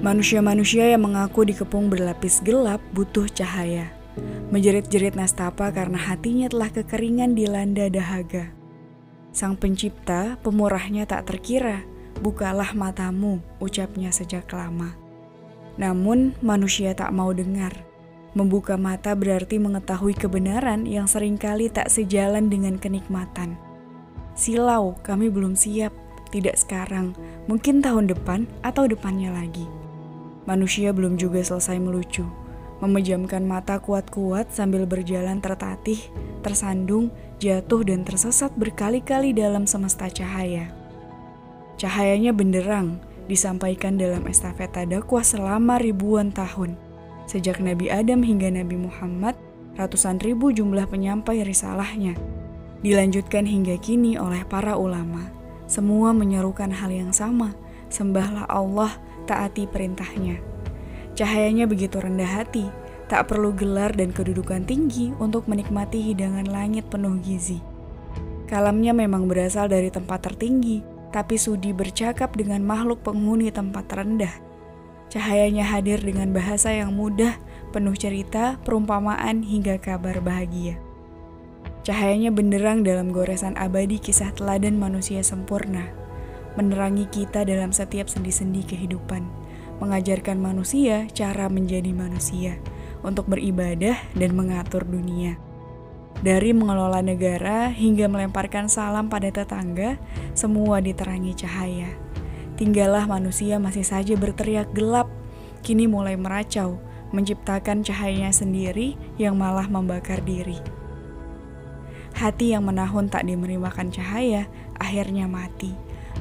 Manusia-manusia yang mengaku dikepung berlapis gelap butuh cahaya. Menjerit-jerit nastapa karena hatinya telah kekeringan dilanda dahaga. Sang pencipta, pemurahnya tak terkira, bukalah matamu, ucapnya sejak lama. Namun manusia tak mau dengar. Membuka mata berarti mengetahui kebenaran yang sering kali tak sejalan dengan kenikmatan. Silau, kami belum siap, tidak sekarang, mungkin tahun depan atau depannya lagi. Manusia belum juga selesai melucu, memejamkan mata kuat-kuat sambil berjalan tertatih, tersandung, jatuh dan tersesat berkali-kali dalam semesta cahaya. Cahayanya benderang, disampaikan dalam estafeta dakwah selama ribuan tahun. Sejak Nabi Adam hingga Nabi Muhammad, ratusan ribu jumlah penyampai risalahnya. Dilanjutkan hingga kini oleh para ulama. Semua menyerukan hal yang sama, sembahlah Allah taati perintahnya. Cahayanya begitu rendah hati, tak perlu gelar dan kedudukan tinggi untuk menikmati hidangan langit penuh gizi. Kalamnya memang berasal dari tempat tertinggi, tapi sudi bercakap dengan makhluk penghuni tempat terendah. Cahayanya hadir dengan bahasa yang mudah, penuh cerita, perumpamaan, hingga kabar bahagia. Cahayanya benderang dalam goresan abadi kisah teladan manusia sempurna menerangi kita dalam setiap sendi-sendi kehidupan, mengajarkan manusia cara menjadi manusia untuk beribadah dan mengatur dunia. Dari mengelola negara hingga melemparkan salam pada tetangga, semua diterangi cahaya. Tinggallah manusia masih saja berteriak gelap, kini mulai meracau, menciptakan cahayanya sendiri yang malah membakar diri. Hati yang menahun tak diberi makan cahaya, akhirnya mati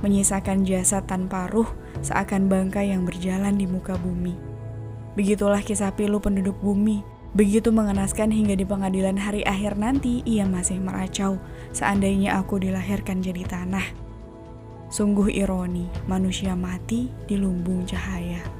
menyisakan jasad tanpa ruh seakan bangkai yang berjalan di muka bumi. Begitulah kisah pilu penduduk bumi. Begitu mengenaskan hingga di pengadilan hari akhir nanti ia masih meracau seandainya aku dilahirkan jadi tanah. Sungguh ironi, manusia mati di lumbung cahaya.